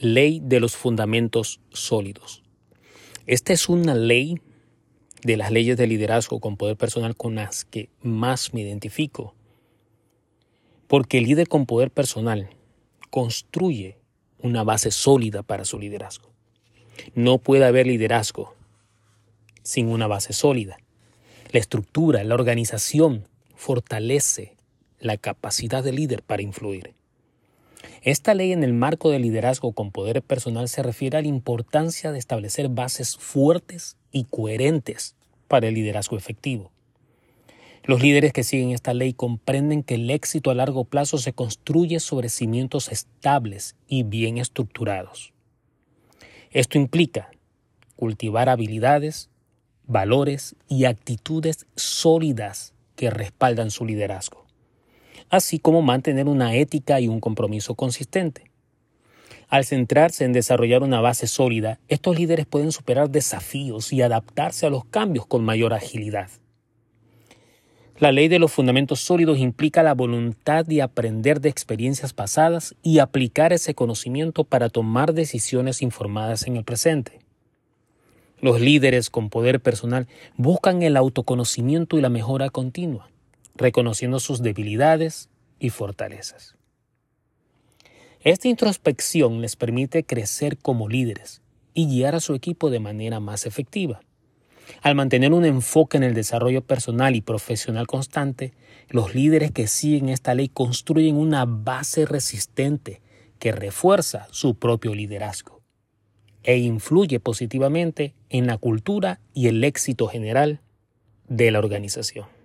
Ley de los fundamentos sólidos. Esta es una ley de las leyes de liderazgo con poder personal con las que más me identifico. Porque el líder con poder personal construye una base sólida para su liderazgo. No puede haber liderazgo sin una base sólida. La estructura, la organización fortalece la capacidad del líder para influir. Esta ley en el marco del liderazgo con poder personal se refiere a la importancia de establecer bases fuertes y coherentes para el liderazgo efectivo. Los líderes que siguen esta ley comprenden que el éxito a largo plazo se construye sobre cimientos estables y bien estructurados. Esto implica cultivar habilidades, valores y actitudes sólidas que respaldan su liderazgo así como mantener una ética y un compromiso consistente. Al centrarse en desarrollar una base sólida, estos líderes pueden superar desafíos y adaptarse a los cambios con mayor agilidad. La ley de los fundamentos sólidos implica la voluntad de aprender de experiencias pasadas y aplicar ese conocimiento para tomar decisiones informadas en el presente. Los líderes con poder personal buscan el autoconocimiento y la mejora continua reconociendo sus debilidades y fortalezas. Esta introspección les permite crecer como líderes y guiar a su equipo de manera más efectiva. Al mantener un enfoque en el desarrollo personal y profesional constante, los líderes que siguen esta ley construyen una base resistente que refuerza su propio liderazgo e influye positivamente en la cultura y el éxito general de la organización.